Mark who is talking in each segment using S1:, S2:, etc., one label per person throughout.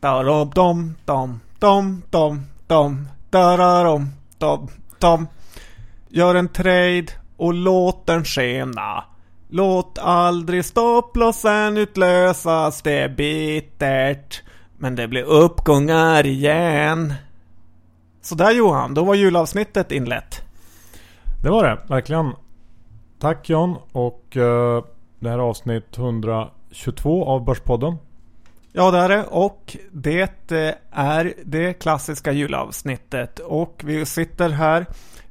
S1: Dom, dom, dom, dom, dom, dom, dararom, dom, dom. Gör en trade och låt den skena. Låt aldrig stopplossen utlösas, det är bittert. Men det blir uppgångar igen. Sådär Johan, då var julavsnittet inlett.
S2: Det var det, verkligen. Tack John och uh, det här är avsnitt 122 av Börspodden.
S1: Ja det är det och det eh, är det klassiska julavsnittet och vi sitter här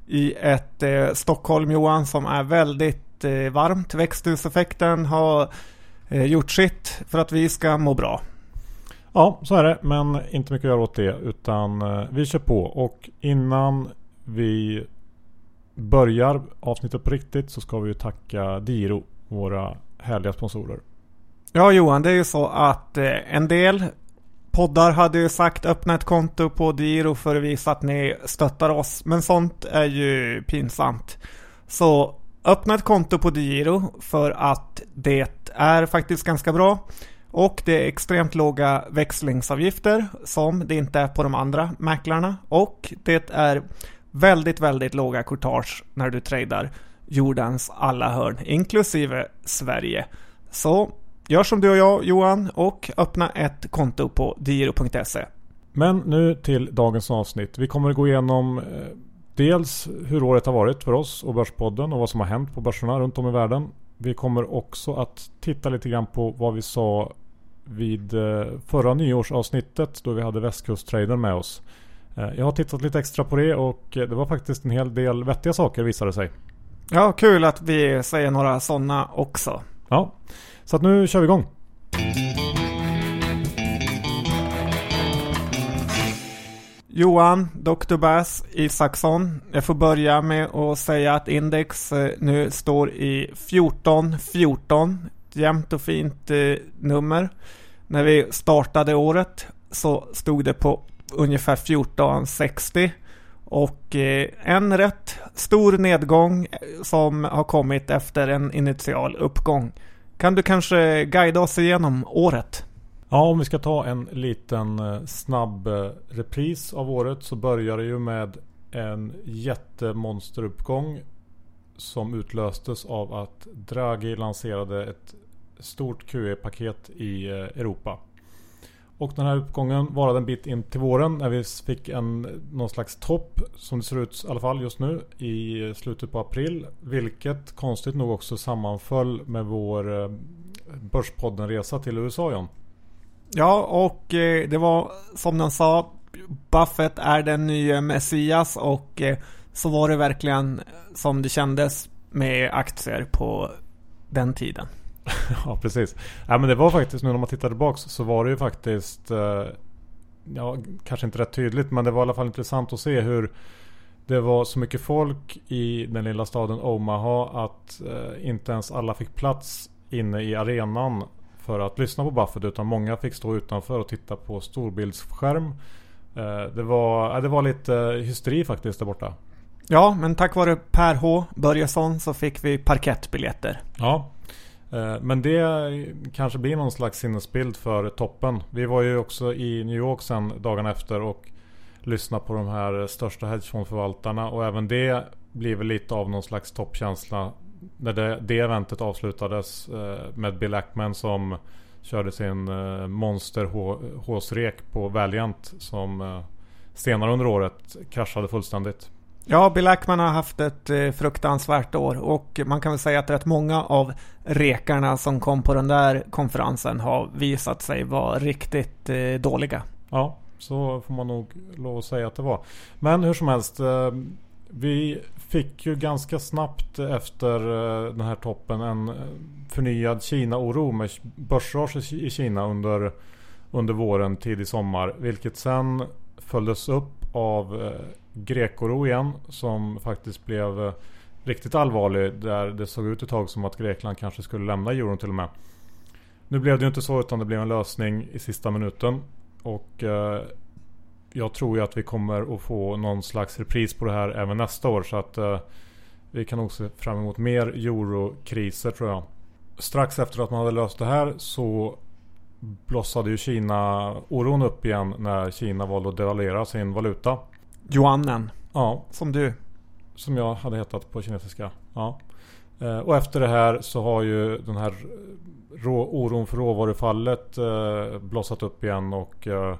S1: i ett eh, Stockholm Johan som är väldigt eh, varmt. Växthuseffekten har eh, gjort sitt för att vi ska må bra.
S2: Ja, så är det. Men inte mycket att göra åt det. Utan eh, vi kör på. Och innan vi börjar avsnittet på riktigt så ska vi ju tacka Diro, våra härliga sponsorer.
S1: Ja Johan, det är ju så att eh, en del poddar hade ju sagt öppna ett konto på Diro för att visa att ni stöttar oss. Men sånt är ju pinsamt. Så öppna ett konto på Diro för att det är faktiskt ganska bra. Och det är extremt låga växlingsavgifter som det inte är på de andra mäklarna. Och det är väldigt, väldigt låga courtage när du tradar jordens alla hörn, inklusive Sverige. Så gör som du och jag Johan och öppna ett konto på diro.se.
S2: Men nu till dagens avsnitt. Vi kommer att gå igenom eh, dels hur året har varit för oss och Börspodden och vad som har hänt på börserna runt om i världen. Vi kommer också att titta lite grann på vad vi sa vid eh, förra nyårsavsnittet då vi hade västkusttraden med oss. Eh, jag har tittat lite extra på det och det var faktiskt en hel del vettiga saker visade sig.
S1: Ja, kul att vi säger några sådana också.
S2: Ja, så att nu kör vi igång.
S1: Johan, Dr. Bass Isaksson. Jag får börja med att säga att index eh, nu står i 1414. Jämnt och fint eh, nummer. När vi startade året så stod det på ungefär 1460. Och eh, en rätt stor nedgång eh, som har kommit efter en initial uppgång. Kan du kanske guida oss igenom året?
S2: Ja, om vi ska ta en liten eh, snabb repris av året så börjar det ju med en jättemonsteruppgång som utlöstes av att Draghi lanserade ett stort QE-paket i Europa. Och den här uppgången varade en bit in till våren när vi fick en någon slags topp som det ser ut i alla fall just nu i slutet på april. Vilket konstigt nog också sammanföll med vår eh, Börspodden-resa till USA John.
S1: Ja, och eh, det var som den sa Buffett är den nya Messias och eh, så var det verkligen som det kändes med aktier på den tiden.
S2: ja, precis. Ja, men det var faktiskt nu när man tittar tillbaks så var det ju faktiskt eh, Ja, kanske inte rätt tydligt men det var i alla fall intressant att se hur det var så mycket folk i den lilla staden Omaha att eh, inte ens alla fick plats inne i arenan för att lyssna på Buffett utan många fick stå utanför och titta på storbildsskärm. Eh, det, var, det var lite hysteri faktiskt där borta.
S1: Ja, men tack vare Per H Börjesson så fick vi parkettbiljetter.
S2: Ja, Eh, men det kanske blir någon slags sinnesbild för toppen. Vi var ju också i New York sen dagen efter och lyssnade på de här största hedgefondförvaltarna och även det blir väl lite av någon slags toppkänsla när det, det eventet avslutades eh, med Bill Ackman som körde sin eh, monster håsrek på Valiant som senare under året kraschade fullständigt.
S1: Ja, Bill Ackman har haft ett eh, fruktansvärt år och man kan väl säga att rätt många av rekarna som kom på den där konferensen har visat sig vara riktigt eh, dåliga.
S2: Ja, så får man nog lov att säga att det var. Men hur som helst. Eh, vi fick ju ganska snabbt efter den här toppen en förnyad Kina-oro med börsras i Kina under, under våren, tidig sommar. Vilket sen följdes upp av Grekoro igen som faktiskt blev eh, riktigt allvarlig. Där det såg ut ett tag som att Grekland kanske skulle lämna euron till och med. Nu blev det ju inte så utan det blev en lösning i sista minuten. Och eh, jag tror ju att vi kommer att få någon slags repris på det här även nästa år. Så att eh, vi kan nog se fram emot mer eurokriser tror jag. Strax efter att man hade löst det här så blossade ju Kina-oron upp igen när Kina valde att devalvera sin valuta.
S1: Yuanen,
S2: Ja,
S1: som du.
S2: som jag hade hetat på kinesiska. Ja. Eh, Och efter det här så har ju den här rå, oron för råvarufallet eh, blossat upp igen och eh,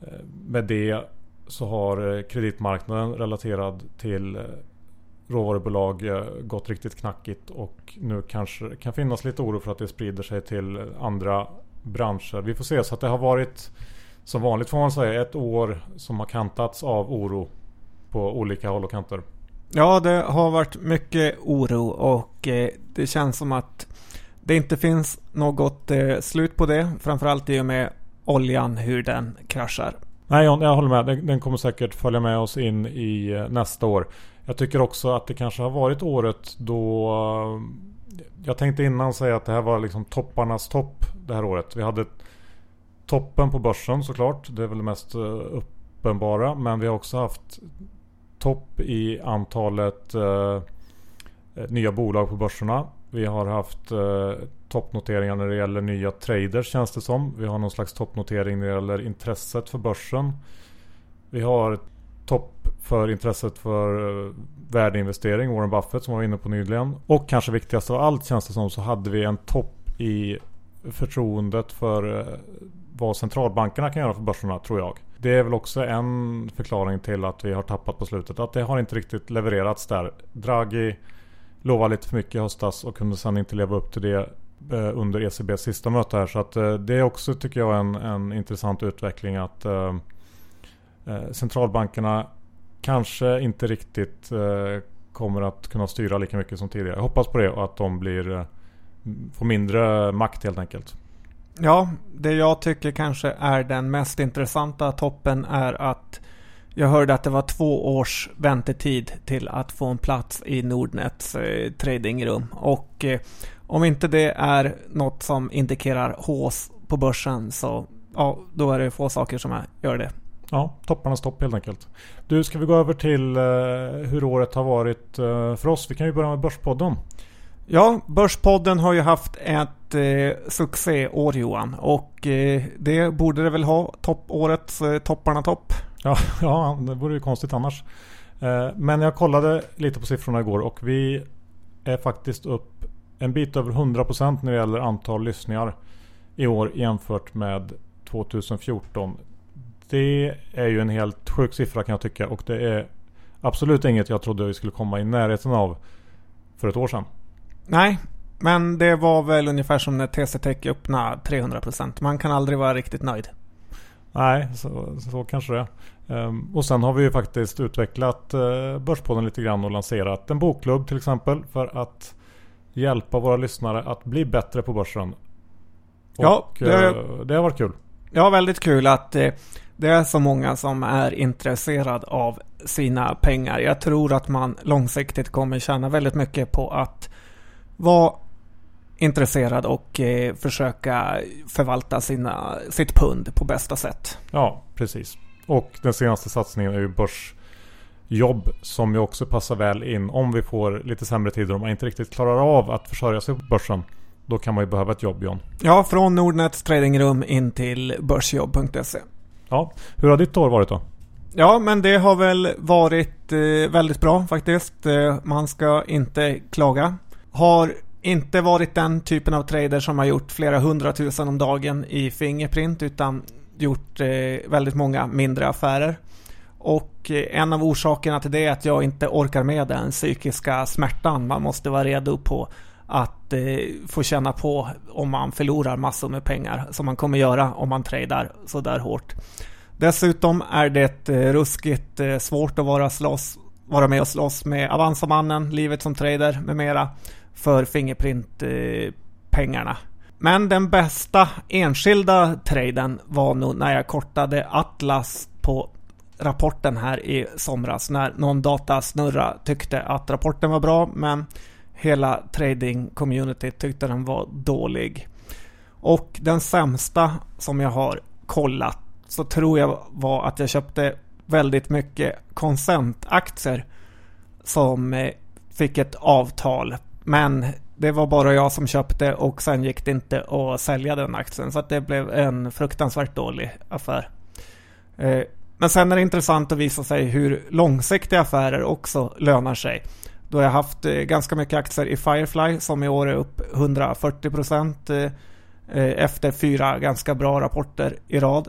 S2: eh, med det så har eh, kreditmarknaden relaterad till eh, råvarubolag eh, gått riktigt knackigt och nu kanske kan finnas lite oro för att det sprider sig till andra branscher. Vi får se så att det har varit som vanligt får man säga ett år som har kantats av oro på olika håll och kanter.
S1: Ja, det har varit mycket oro och eh, det känns som att det inte finns något eh, slut på det. Framförallt i och med oljan, hur den kraschar.
S2: Nej John, jag håller med. Den, den kommer säkert följa med oss in i eh, nästa år. Jag tycker också att det kanske har varit året då Jag tänkte innan säga att det här var liksom topparnas topp det här året. Vi hade toppen på börsen såklart. Det är väl det mest eh, uppenbara. Men vi har också haft topp i antalet eh, eh, nya bolag på börserna. Vi har haft eh, toppnoteringar när det gäller nya traders känns det som. Vi har någon slags toppnotering när det gäller intresset för börsen. Vi har topp för intresset för eh, värdeinvestering, Warren Buffett som var inne på nyligen. Och kanske viktigast av allt känns det som så hade vi en topp i förtroendet för eh, vad centralbankerna kan göra för börserna tror jag. Det är väl också en förklaring till att vi har tappat på slutet. Att det har inte riktigt levererats där. Draghi lovade lite för mycket i höstas och kunde sedan inte leva upp till det eh, under ECBs sista möte här. Så att eh, det är också tycker jag en, en intressant utveckling att eh, centralbankerna kanske inte riktigt kommer att kunna styra lika mycket som tidigare. Jag hoppas på det och att de blir får mindre makt helt enkelt.
S1: Ja, det jag tycker kanske är den mest intressanta toppen är att jag hörde att det var två års väntetid till att få en plats i Nordnets eh, tradingrum. Och eh, om inte det är något som indikerar hås på börsen så ja, då är det få saker som gör det.
S2: Ja, topparnas topp helt enkelt. Du, ska vi gå över till eh, hur året har varit eh, för oss? Vi kan ju börja med Börspodden.
S1: Ja, Börspodden har ju haft ett eh, succéår Johan och eh, det borde det väl ha toppårets eh, topparna topp.
S2: Ja, ja, det vore ju konstigt annars. Eh, Men jag kollade lite på siffrorna igår och vi är faktiskt upp en bit över 100% när det gäller antal lyssningar i år jämfört med 2014. Det är ju en helt sjuk siffra kan jag tycka och det är absolut inget jag trodde vi skulle komma i närheten av för ett år sedan.
S1: Nej, men det var väl ungefär som när TC Tech öppnade 300%. Man kan aldrig vara riktigt nöjd.
S2: Nej, så, så kanske det. Ehm, och sen har vi ju faktiskt utvecklat uh, Börspodden lite grann och lanserat en bokklubb till exempel för att hjälpa våra lyssnare att bli bättre på börsen. Och,
S1: Ja, det-
S2: eh, det har varit kul.
S1: Ja, väldigt kul att eh, det är så många som är intresserad av sina pengar. Jag tror att man långsiktigt kommer tjäna väldigt mycket på att vara intresserad och eh, försöka förvalta sina, sitt pund på bästa sätt.
S2: Ja, precis. Och den senaste satsningen är ju börsjobb som ju också passar väl in om vi får lite sämre tider om man inte riktigt klarar av att försörja sig på börsen. Då kan man ju behöva ett jobb John.
S1: Ja, från Nordnets tradingrum in till börsjobb.se.
S2: Ja, hur har ditt år varit då?
S1: Ja, men det har väl varit eh, väldigt bra faktiskt. Eh, man ska inte klaga. Har inte varit den typen av trader som har gjort flera hundratusen om dagen i Fingerprint utan gjort eh, väldigt många mindre affärer. Och eh, en av orsakerna till det är att jag inte orkar med den psykiska smärtan man måste vara redo på att eh, få känna på om man förlorar massor med pengar som man kommer göra om man tradar sådär hårt. Dessutom är det eh, ruskigt eh, svårt att vara, slåss, vara med och slåss med Avanza-mannen, livet som trader med mera för Fingerprint-pengarna. Eh, men den bästa enskilda traden var nog när jag kortade Atlas på rapporten här i somras när någon datasnurra tyckte att rapporten var bra men hela trading-community tyckte den var dålig. Och den sämsta som jag har kollat så tror jag var att jag köpte väldigt mycket konsentaktier som eh, fick ett avtal. Men det var bara jag som köpte och sen gick det inte att sälja den aktien. Så att det blev en fruktansvärt dålig affär. Eh, men sen är det intressant att visa sig hur långsiktiga affärer också lönar sig. Då har jag haft eh, ganska mycket aktier i Firefly som i år är upp 140 procent eh, efter fyra ganska bra rapporter i rad.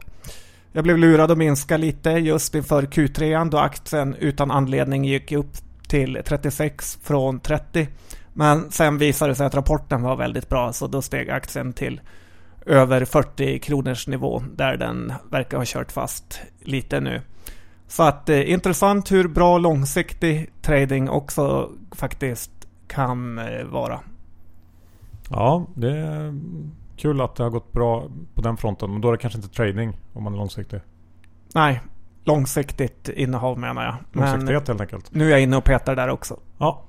S1: Jag blev lurad att minska lite just inför Q3 då aktien utan anledning gick upp till 36 från 30. Men sen visade det sig att rapporten var väldigt bra så då steg aktien till över 40 kronors nivå där den verkar ha kört fast lite nu. Så att eh, intressant hur bra långsiktig trading också faktiskt kan eh, vara.
S2: Ja, det är kul att det har gått bra på den fronten. Men då är det kanske inte trading om man är långsiktig.
S1: Nej, långsiktigt innehav menar jag.
S2: Långsiktighet helt enkelt.
S1: Nu är jag inne och petar där också.
S2: Ja.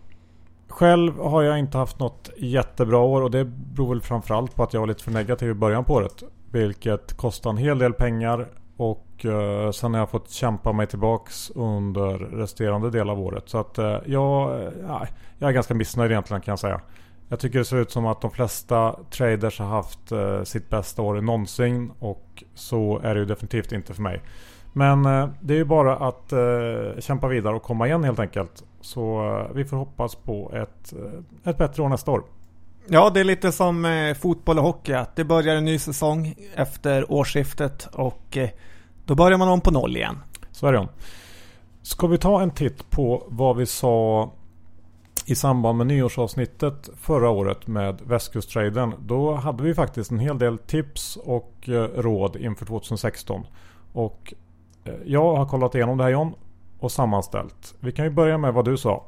S2: Själv har jag inte haft något jättebra år och det beror väl framförallt på att jag var lite för negativ i början på året. Vilket kostar en hel del pengar och eh, sen har jag fått kämpa mig tillbaks under resterande del av året. Så att eh, jag, eh, jag är ganska missnöjd egentligen kan jag säga. Jag tycker det ser ut som att de flesta traders har haft eh, sitt bästa år någonsin och så är det ju definitivt inte för mig. Men eh, det är ju bara att eh, kämpa vidare och komma igen helt enkelt. Så vi får hoppas på ett, ett bättre år nästa år.
S1: Ja, det är lite som eh, fotboll och hockey. Att det börjar en ny säsong efter årsskiftet och eh, då börjar man om på noll igen.
S2: Så är det. Ska vi ta en titt på vad vi sa i samband med nyårsavsnittet förra året med västkusttraden. Då hade vi faktiskt en hel del tips och eh, råd inför 2016. Och jag har kollat igenom det här John och sammanställt. Vi kan ju börja med vad du sa.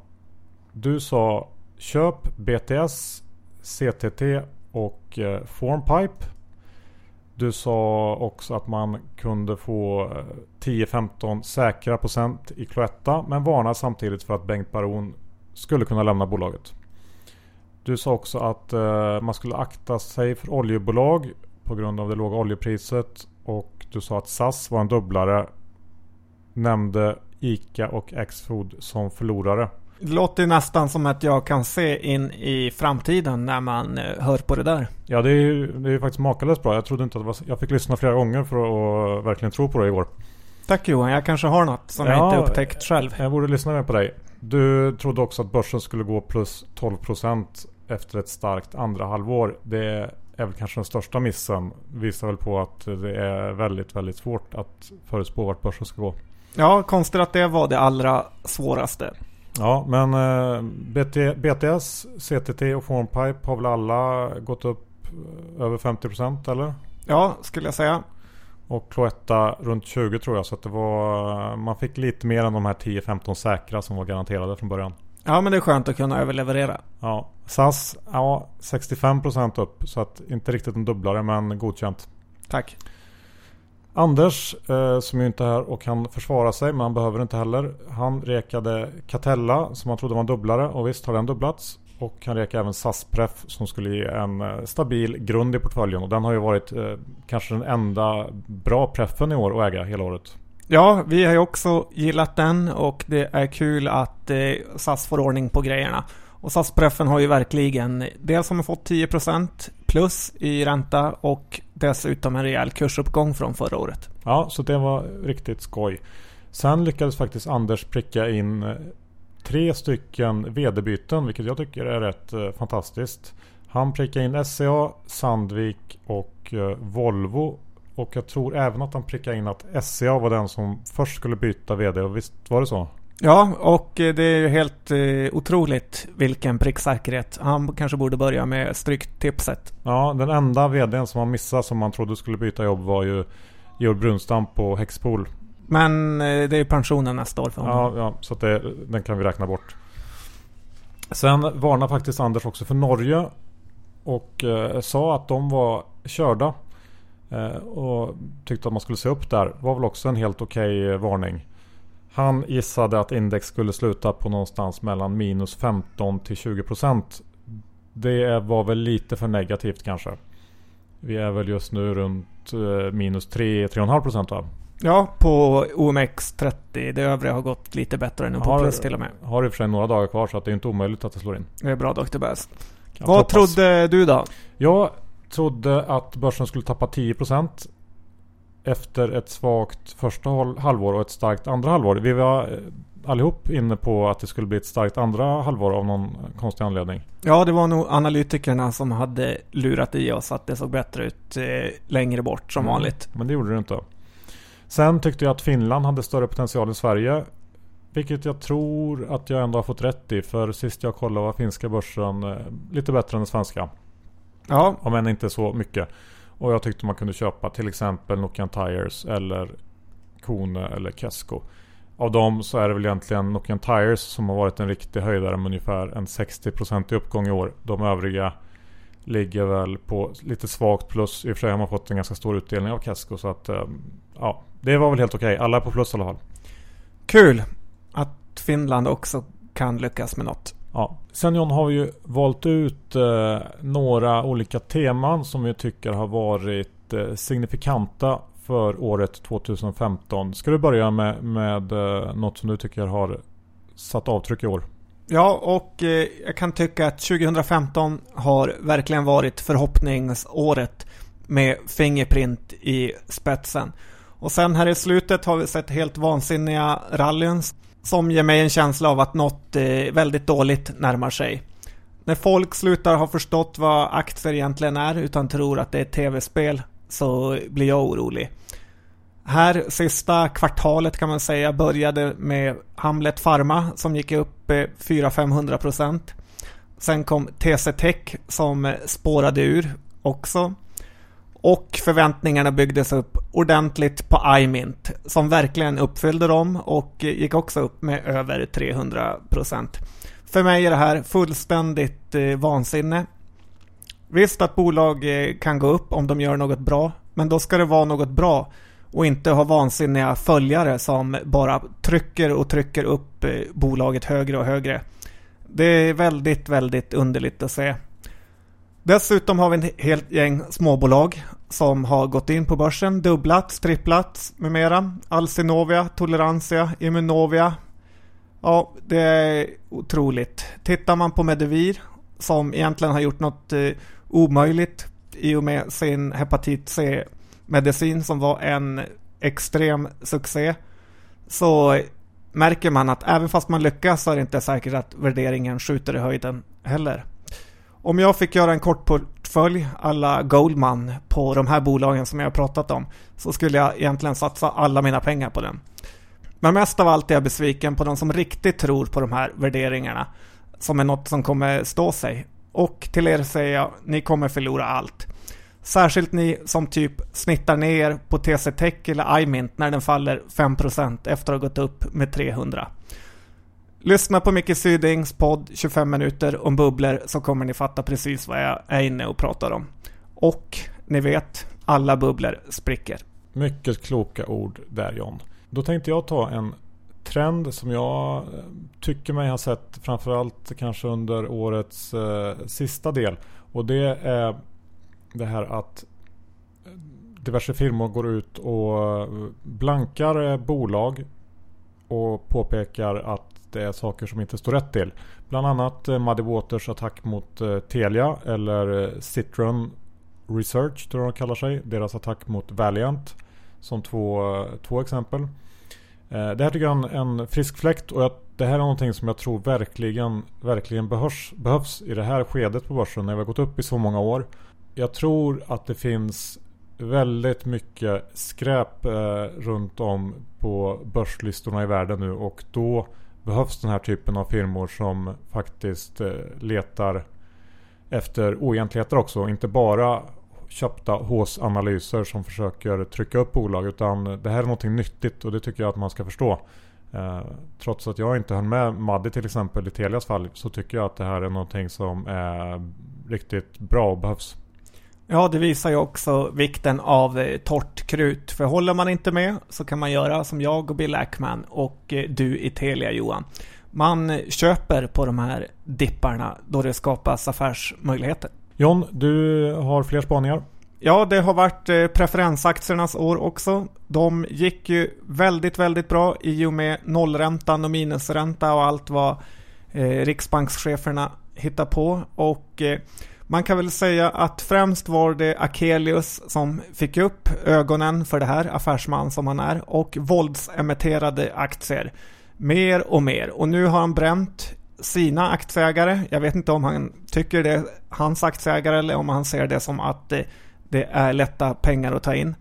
S2: Du sa köp BTS CTT och eh, Formpipe. Du sa också att man kunde få eh, 10-15 säkra procent i Cloetta men varnar samtidigt för att Bengt Baron skulle kunna lämna bolaget. Du sa också att eh, man skulle akta sig för oljebolag på grund av det låga oljepriset och du sa att SAS var en dubblare. Nämnde ICA och Axfood som förlorare.
S1: Det låter nästan som att jag kan se in i framtiden när man eh, hör på det där.
S2: Ja, det är ju det är faktiskt makalöst bra. Jag trodde inte att det var... Jag fick lyssna flera gånger för att verkligen tro på det igår.
S1: Tack Johan, jag kanske har något som ja, jag inte upptäckt själv.
S2: Jag borde lyssna mer på dig. Du trodde också att börsen skulle gå plus 12% efter ett starkt andra halvår. Det är väl kanske den största missen. Visar väl på att det är väldigt, väldigt svårt att förutspå vart börsen ska gå.
S1: Ja, konstigt att det var det allra svåraste.
S2: Ja, men eh, BT, BTS, CTT och Formpipe har väl alla gått upp eh, över 50% eller?
S1: Ja, skulle jag säga.
S2: Och Cloetta runt 20 tror jag. Så att det var, man fick lite mer än de här 10-15 säkra som var garanterade från början.
S1: Ja, men det är skönt att kunna överleverera.
S2: Ja, SAS, ja 65% upp. Så att inte riktigt en dubblare men godkänt.
S1: Tack.
S2: Anders, eh, som ju inte är här och kan försvara sig, men han behöver inte heller. Han rekade Catella som han trodde var en dubblare och visst har den dubblats. Och han rekade även SAS-Pref som skulle ge en eh, stabil grund i portföljen. Och den har ju varit eh, kanske den enda bra preffen i år att äga hela året.
S1: Ja, vi har ju också gillat den och det är kul att eh, SAS får ordning på grejerna. Och SAS-preffen har ju verkligen, dels har man fått 10% plus i ränta och dessutom en rejäl kursuppgång från förra året.
S2: Ja, så det var riktigt skoj. Sen lyckades faktiskt Anders pricka in eh, tre stycken vd-byten, vilket jag tycker är rätt eh, fantastiskt. Han prickade in SCA, Sandvik och eh, Volvo. Och jag tror även att han prickade in att SCA var den som först skulle byta vd. Och visst var det så?
S1: Ja, och det är ju helt eh, otroligt vilken pricksäkerhet. Han kanske borde börja med stryktipset.
S2: Ja, den enda vdn som han missade som man trodde skulle byta jobb var ju Georg Brunstam på Hexpol.
S1: Men eh, det är pensionen nästa år för
S2: honom. Ja, ja så det, den kan vi räkna bort. Sen varnar faktiskt Anders också för Norge. Och eh, sa att de var körda. Eh, och tyckte att man skulle se upp där. Var väl också en helt okej okay varning. Han gissade att index skulle sluta på någonstans mellan minus 15 till 20 procent. Det var väl lite för negativt kanske. Vi är väl just nu runt eh, minus 3-3,5 procent va?
S1: Ja, på OMX30. Det övriga har gått lite bättre än på har, plus till och med.
S2: Har i och för sig några dagar kvar så att det är inte omöjligt att det slår in.
S1: Det är bra Dr.
S2: Jag
S1: Vad
S2: hoppas.
S1: trodde du då?
S2: Jag trodde att börsen skulle tappa 10% efter ett svagt första hal- halvår och ett starkt andra halvår. Vi var eh, allihop inne på att det skulle bli ett starkt andra halvår av någon konstig anledning.
S1: Ja, det var nog analytikerna som hade lurat i oss att det såg bättre ut eh, längre bort som
S2: Mm,
S1: vanligt.
S2: Men det gjorde det inte. Sen tyckte jag att Finland hade större potential än Sverige. Vilket jag tror att jag ändå har fått rätt i. För sist jag kollade var finska börsen eh, lite bättre än den svenska.
S1: Ja,
S2: Om än inte så mycket. Och jag tyckte man kunde köpa till exempel Nokian Tires eller Kone eller Kesko. Av dem så är det väl egentligen Nokian Tires som har varit en riktig höjdare med ungefär en 60% i uppgång i år. De övriga ligger väl på lite svagt plus. I och för sig har man fått en ganska stor utdelning av Kesko. Så att eh, ja, det var väl helt okej. Alla är på plus i alla fall.
S1: kul att Finland också kan lyckas med något.
S2: Ja. Sen John har vi ju valt ut eh, några olika teman som vi tycker har varit eh, signifikanta för året 2015. Ska du börja med, med eh, något som du tycker har satt avtryck i år?
S1: Ja, och eh, jag kan tycka att 2015 har verkligen varit förhoppningsåret med Fingerprint i spetsen. Och sen här i slutet har vi sett helt vansinniga rallyn som ger mig en känsla av att något eh, väldigt dåligt närmar sig. När folk slutar ha förstått vad aktier egentligen är utan tror att det är ett tv-spel så blir jag orolig. Här sista kvartalet kan man säga började med Hamlet Pharma som gick upp eh, 400-500 procent. Sen kom TC Tech som spårade ur också. Och förväntningarna byggdes upp ordentligt på iMint som verkligen uppfyllde dem och gick också upp med över 300%. För mig är det här fullständigt eh, vansinne. Visst att bolag eh, kan gå upp om de gör något bra, men då ska det vara något bra och inte ha vansinniga följare som bara trycker och trycker upp eh, bolaget högre och högre. Det är väldigt, väldigt underligt att se. Dessutom har vi en helt gäng småbolag som har gått in på börsen, dubblats, tripplats med mera. Alcinovia, Tolerantia, Immunovia. Ja, det är otroligt. Tittar man på Medivir som egentligen har gjort något eh, omöjligt i och med sin hepatit C-medicin som var en extrem succé. Så märker man att även fast man lyckas så är det inte säkert att värderingen skjuter i höjden heller. Om jag fick göra en kort portfölj alla Goldman på de här bolagen som jag har pratat om så skulle jag egentligen satsa alla mina pengar på den. Men mest av allt är jag besviken på de som riktigt tror på de här värderingarna som är något som kommer stå sig. Och till er säger jag, ni kommer förlora allt. Särskilt ni som typ snittar ner på TC Tech eller iMint när den faller 5% efter att ha gått upp med 300. Lyssna på Micke Sydings podd 25 minuter om bubblor så kommer ni fatta precis vad jag är inne och pratar om. Och ni vet, alla bubblor spricker.
S2: Mycket kloka ord där John. Då tänkte jag ta en trend som jag eh, tycker mig ha sett framförallt kanske under årets eh, sista del. Och det är det här att diverse firmor går ut och blankar eh, bolag och påpekar att det är saker som inte står rätt till. Bland annat eh, Muddy Waters attack mot eh, Telia eller eh, Citron Research tror jag de kallar sig. Deras attack mot Valiant som två, två exempel. Det här tycker jag är en, en frisk fläkt och jag, det här är någonting som jag tror verkligen, verkligen behövs, behövs i det här skedet på börsen när vi har gått upp i så många år. Jag tror att det finns väldigt mycket skräp eh, runt om på börslistorna i världen nu och då behövs den här typen av firmor som faktiskt eh, letar efter oegentligheter också. Inte bara köpta håsanalyser som försöker trycka upp bolag utan det här är någonting nyttigt och det tycker jag att man ska förstå. Eh, trots att jag inte höll med Maddi till exempel i Telias fall så tycker jag att det här är någonting som är riktigt bra och behövs.
S1: Ja, det visar ju också vikten av eh, torrt krut. För håller man inte med så kan man göra som jag och Bill Ackman och eh, du i Telia Johan. Man köper på de här dipparna då det skapas affärsmöjligheter.
S2: John, du har fler spaningar?
S1: Ja, det har varit eh, preferensaktiernas år också. De gick ju väldigt, väldigt bra i och med nollräntan och minusränta och allt vad riksbankscheferna hitta på och man kan väl säga att främst var det Akelius som fick upp ögonen för det här, affärsman som han är, och våldsemitterade aktier mer och mer. Och nu har han bränt sina aktieägare. Jag vet inte om han tycker det är hans aktieägare eller om han ser det som att det, det är lätta pengar att ta in.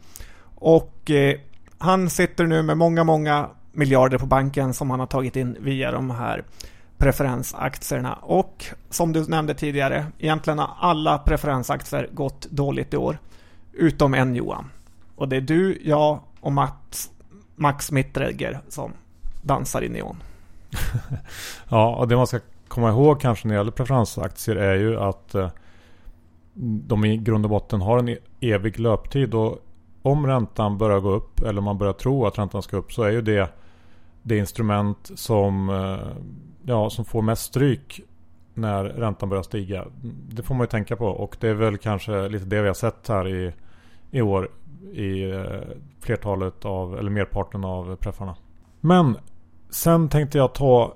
S1: Och eh, han sitter nu med många, många miljarder på banken som han har tagit in via de här preferensaktierna. Och som du nämnde tidigare, egentligen har alla preferensaktier gått dåligt i år. Utom en Johan. Och det är du, jag och Mats, Max Mittregger som dansar i neon.
S2: ja, och det man ska komma ihåg kanske när det gäller preferensaktier är ju att eh, de i grund och botten har en e-, evig löptid. Och om räntan börjar gå upp eller man börjar tro att räntan ska upp så är ju det det instrument som, eh, ja, som får mest stryk när räntan börjar stiga. Det får man ju tänka på och det är väl kanske lite det vi har sett här i, i år i eh, flertalet av, eller merparten av preffarna. Men sen tänkte jag ta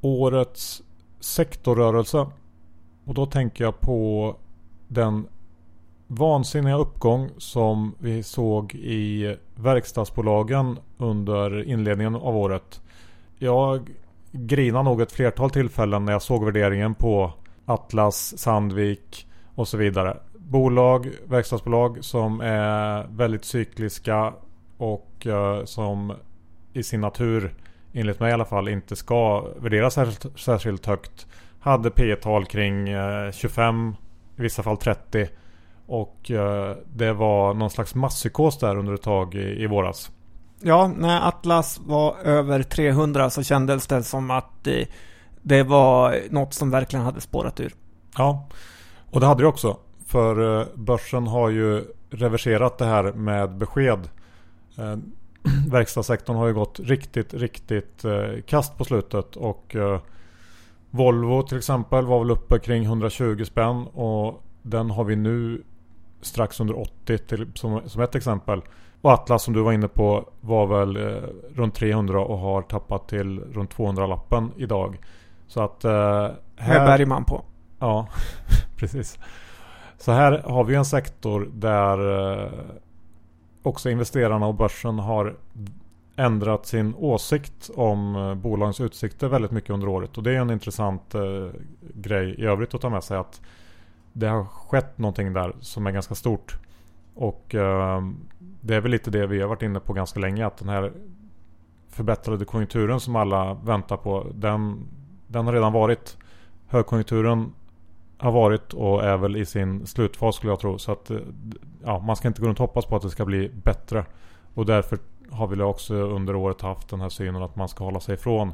S2: årets sektorrörelse. Och då tänker jag på den vansinniga uppgång som vi såg i verkstadsbolagen under inledningen av året. Jag grinade nog ett flertal tillfällen när jag såg värderingen på Atlas, Sandvik och så vidare. Bolag, verkstadsbolag som är väldigt cykliska och eh, som i sin natur, enligt mig i alla fall, inte ska värderas särskilt, särskilt högt. Hade P tal kring eh, 25, i vissa fall 30 och eh, det var någon slags masspsykos där under ett tag i, i våras.
S1: Ja, när Atlas var över 300 så kändes det som att det, det var något som verkligen hade spårat ur.
S2: Ja, och det hade det också. För eh, börsen har ju reverserat det här med besked. Eh, verkstadssektorn har ju gått riktigt, riktigt kast på slutet. Och Volvo till exempel var väl uppe kring 120 spänn. Och den har vi nu strax under 80 till, som, som ett exempel. Och Atlas som du var inne på var väl eh, runt 300 och har tappat till runt 200-lappen idag. Så att... Eh,
S1: här Med Bergman på.
S2: Ja, precis. Så här har vi en sektor där eh, också investerarna och börsen har ändrat sin åsikt om eh, bolagens utsikter väldigt mycket under året. Och det är en intressant eh, grej i övrigt att ta med sig. att det har skett någonting där som är ganska stort. Och eh, det är väl lite det vi har varit inne på ganska länge. Att den här förbättrade konjunkturen som alla väntar på. Den, den har redan varit. Högkonjunkturen har varit och är väl i sin slutfas skulle jag tro. Så att eh, ja, man ska inte gå runt och hoppas på att det ska bli bättre. Och därför har vi också under året haft den här synen att man ska hålla sig ifrån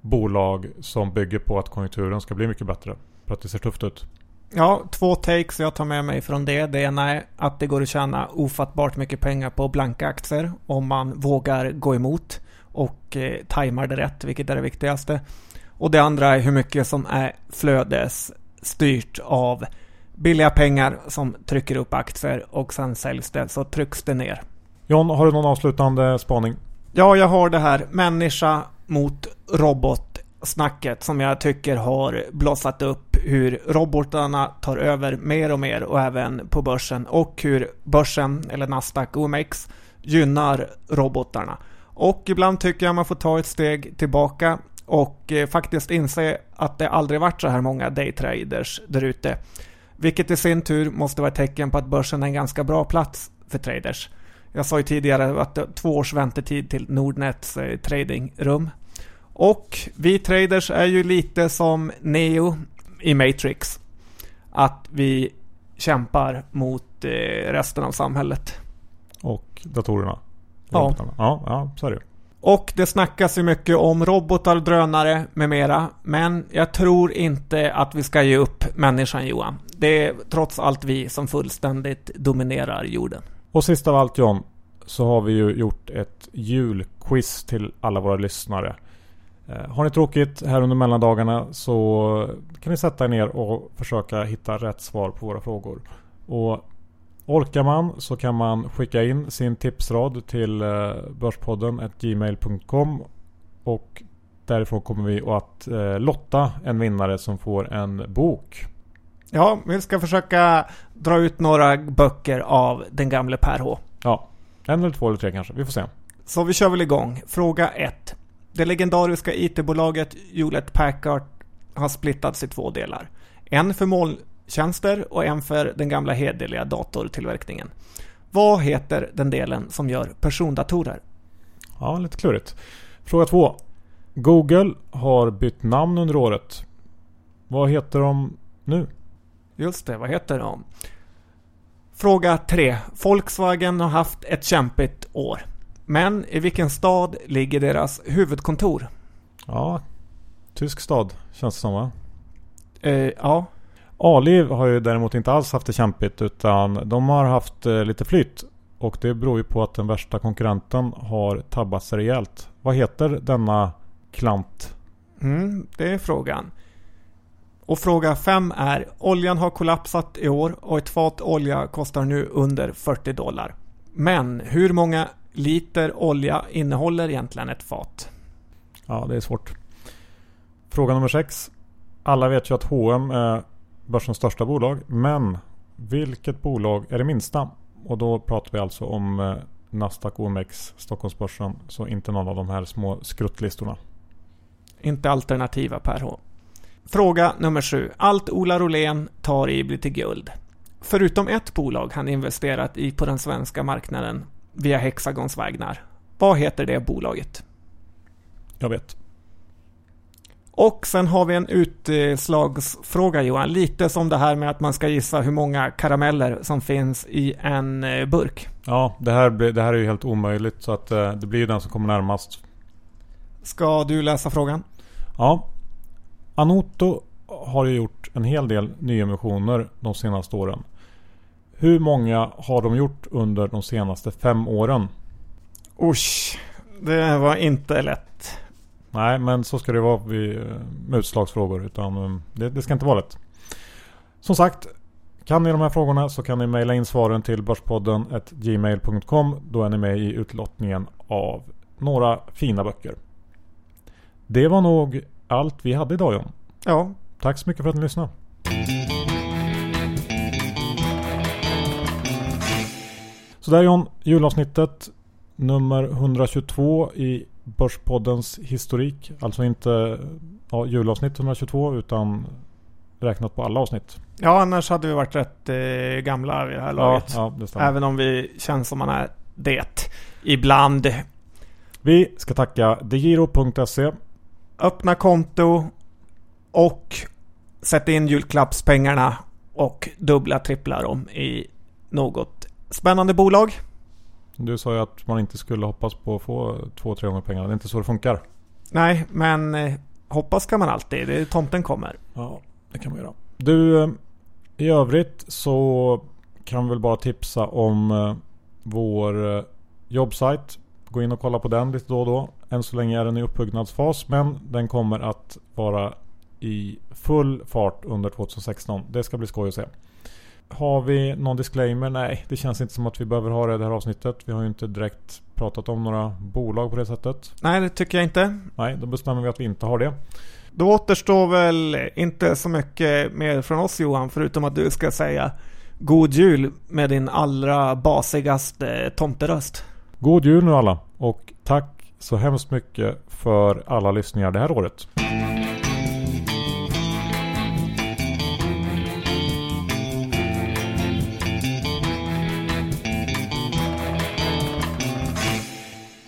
S2: bolag som bygger på att konjunkturen ska bli mycket bättre. För att det ser tufft ut.
S1: Ja, två takes jag tar med mig från det. Det ena är att det går att tjäna ofattbart mycket pengar på blanka aktier om man vågar gå emot och eh, tajmar det rätt, vilket är det viktigaste. Och det andra är hur mycket som är flödesstyrt av billiga pengar som trycker upp aktier och sen säljs det så trycks det ner.
S2: John, har du någon avslutande spaning?
S1: Ja, jag har det här människa mot robot snacket som jag tycker har blossat upp hur robotarna tar över mer och mer och även på börsen och hur börsen eller Nasdaq OMX gynnar robotarna. Och ibland tycker jag man får ta ett steg tillbaka och eh, faktiskt inse att det aldrig varit så här många daytraders där ute. Vilket i sin tur måste vara ett tecken på att börsen är en ganska bra plats för traders. Jag sa ju tidigare att det är två års väntetid till Nordnets eh, tradingrum. Och vi traders är ju lite som Neo i Matrix. Att vi kämpar mot eh, resten av samhället.
S2: Och datorerna.
S1: Ja.
S2: ja, ja, så är det
S1: Och det snackas ju mycket om robotar, drönare med mera. Men jag tror inte att vi ska ge upp människan Johan. Det är trots allt vi som fullständigt dominerar jorden.
S2: Och sist av allt John, så har vi ju gjort ett julquiz till alla våra lyssnare. Eh, har ni tråkigt här under mellandagarna så kan ni sätta er ner och försöka hitta rätt svar på våra frågor. Och Orkar man så kan man skicka in sin tipsrad till eh, Börspodden gmail.com och därifrån kommer vi att eh, lotta en vinnare som får en bok.
S1: Ja, vi ska försöka dra ut några böcker av den gamle Per H.
S2: Ja, en eller två eller tre kanske. Vi får se.
S1: Så vi kör väl igång. Fråga 1. Det legendariska IT-bolaget Hewlett Packard har splittats i två delar. En för molntjänster och en för den gamla hederliga datortillverkningen. Vad heter den delen som gör persondatorer?
S2: Ja, lite klurigt. Fråga 2. Google har bytt namn under året. Vad heter de nu?
S1: Just det, vad heter de? Fråga 3. Volkswagen har haft ett kämpigt år. Men i vilken stad ligger deras huvudkontor?
S2: Ja, tysk stad känns det som va?
S1: Eh, ja.
S2: Aliv har ju däremot inte alls haft det kämpigt utan de har haft eh, lite flytt. Och det beror ju på att den värsta konkurrenten har tabbat sig rejält. Vad heter denna klant?
S1: Mm, det är frågan. Och fråga 5 är Oljan har kollapsat i år och ett fat olja kostar nu under 40 dollar. Men hur många liter olja innehåller egentligen ett fat?
S2: Ja, det är svårt. Fråga nummer 6. Alla vet ju att H&M är börsens största bolag. Men vilket bolag är det minsta? Och då pratar vi alltså om eh, Nasdaq OMX Stockholmsbörsen. Så inte någon av de här små skruttlistorna.
S1: Inte alternativa Per H. Fråga nummer 7. Allt Ola Rolén tar i blir till guld. Förutom ett bolag han investerat i på den svenska marknaden via Hexagons vägnar. Vad heter det bolaget?
S2: Jag vet.
S1: Och sen har vi en utslagsfråga Johan. Lite som det här med att man ska gissa hur många karameller som finns i en eh, burk.
S2: Ja, det här, blir- det här är ju helt omöjligt. Så att eh, det blir ju den som kommer närmast.
S1: Ska du läsa frågan?
S2: Ja. Anoto har ju gjort en hel del nyemissioner de senaste åren. Hur många har de gjort under de senaste fem åren?
S1: Usch, det var inte lätt.
S2: Nej, men så ska det vara vid, eh, med utslagsfrågor. Utan eh, det, det ska inte vara lätt. Som sagt, kan ni de här frågorna så kan ni mejla in svaren till Börspodden gmail.com. Då är ni med i utlottningen av några fina böcker. Det var nog allt vi hade idag John.
S1: Ja,
S2: Tack så mycket för att ni lyssnade. Så där John, julavsnittet nummer 122 i Börspoddens historik. Alltså inte ja, julavsnitt 122 utan räknat på alla avsnitt.
S1: ja annars hade vi varit rätt eh, gamla vid det här
S2: Ja,
S1: laget.
S2: ja, stämmer.
S1: Även om vi känns som man är det. Ibland.
S2: Vi ska tacka degiro.se.
S1: Öppna konto och sätt in julklappspengarna och dubbla, trippla dem i något spännande bolag.
S2: Du sa ju att man inte skulle hoppas på att få två, tre gånger pengarna. Det är inte så det funkar.
S1: Nej, men eh, hoppas kan man alltid. Det är tomten kommer.
S2: Ja, det kan man göra. Du, eh, i övrigt så kan vi väl bara tipsa om eh, vår jobbsajt. Gå in och kolla på den lite då och då. Än så länge är den i uppbyggnadsfas men den kommer att vara i full fart under 2016. Det ska bli skoj att se. Har vi någon disclaimer? Nej, det känns inte som att vi behöver ha det i det här avsnittet. Vi har ju inte direkt pratat om några bolag på det sättet.
S1: Nej, det tycker jag inte.
S2: Nej, då bestämmer vi att vi inte har det.
S1: Då återstår väl inte så mycket mer från oss Johan, förutom att du ska säga God Jul med din allra basigaste tomteröst.
S2: God jul nu alla och tack så hemskt mycket för alla lyssningar det här året.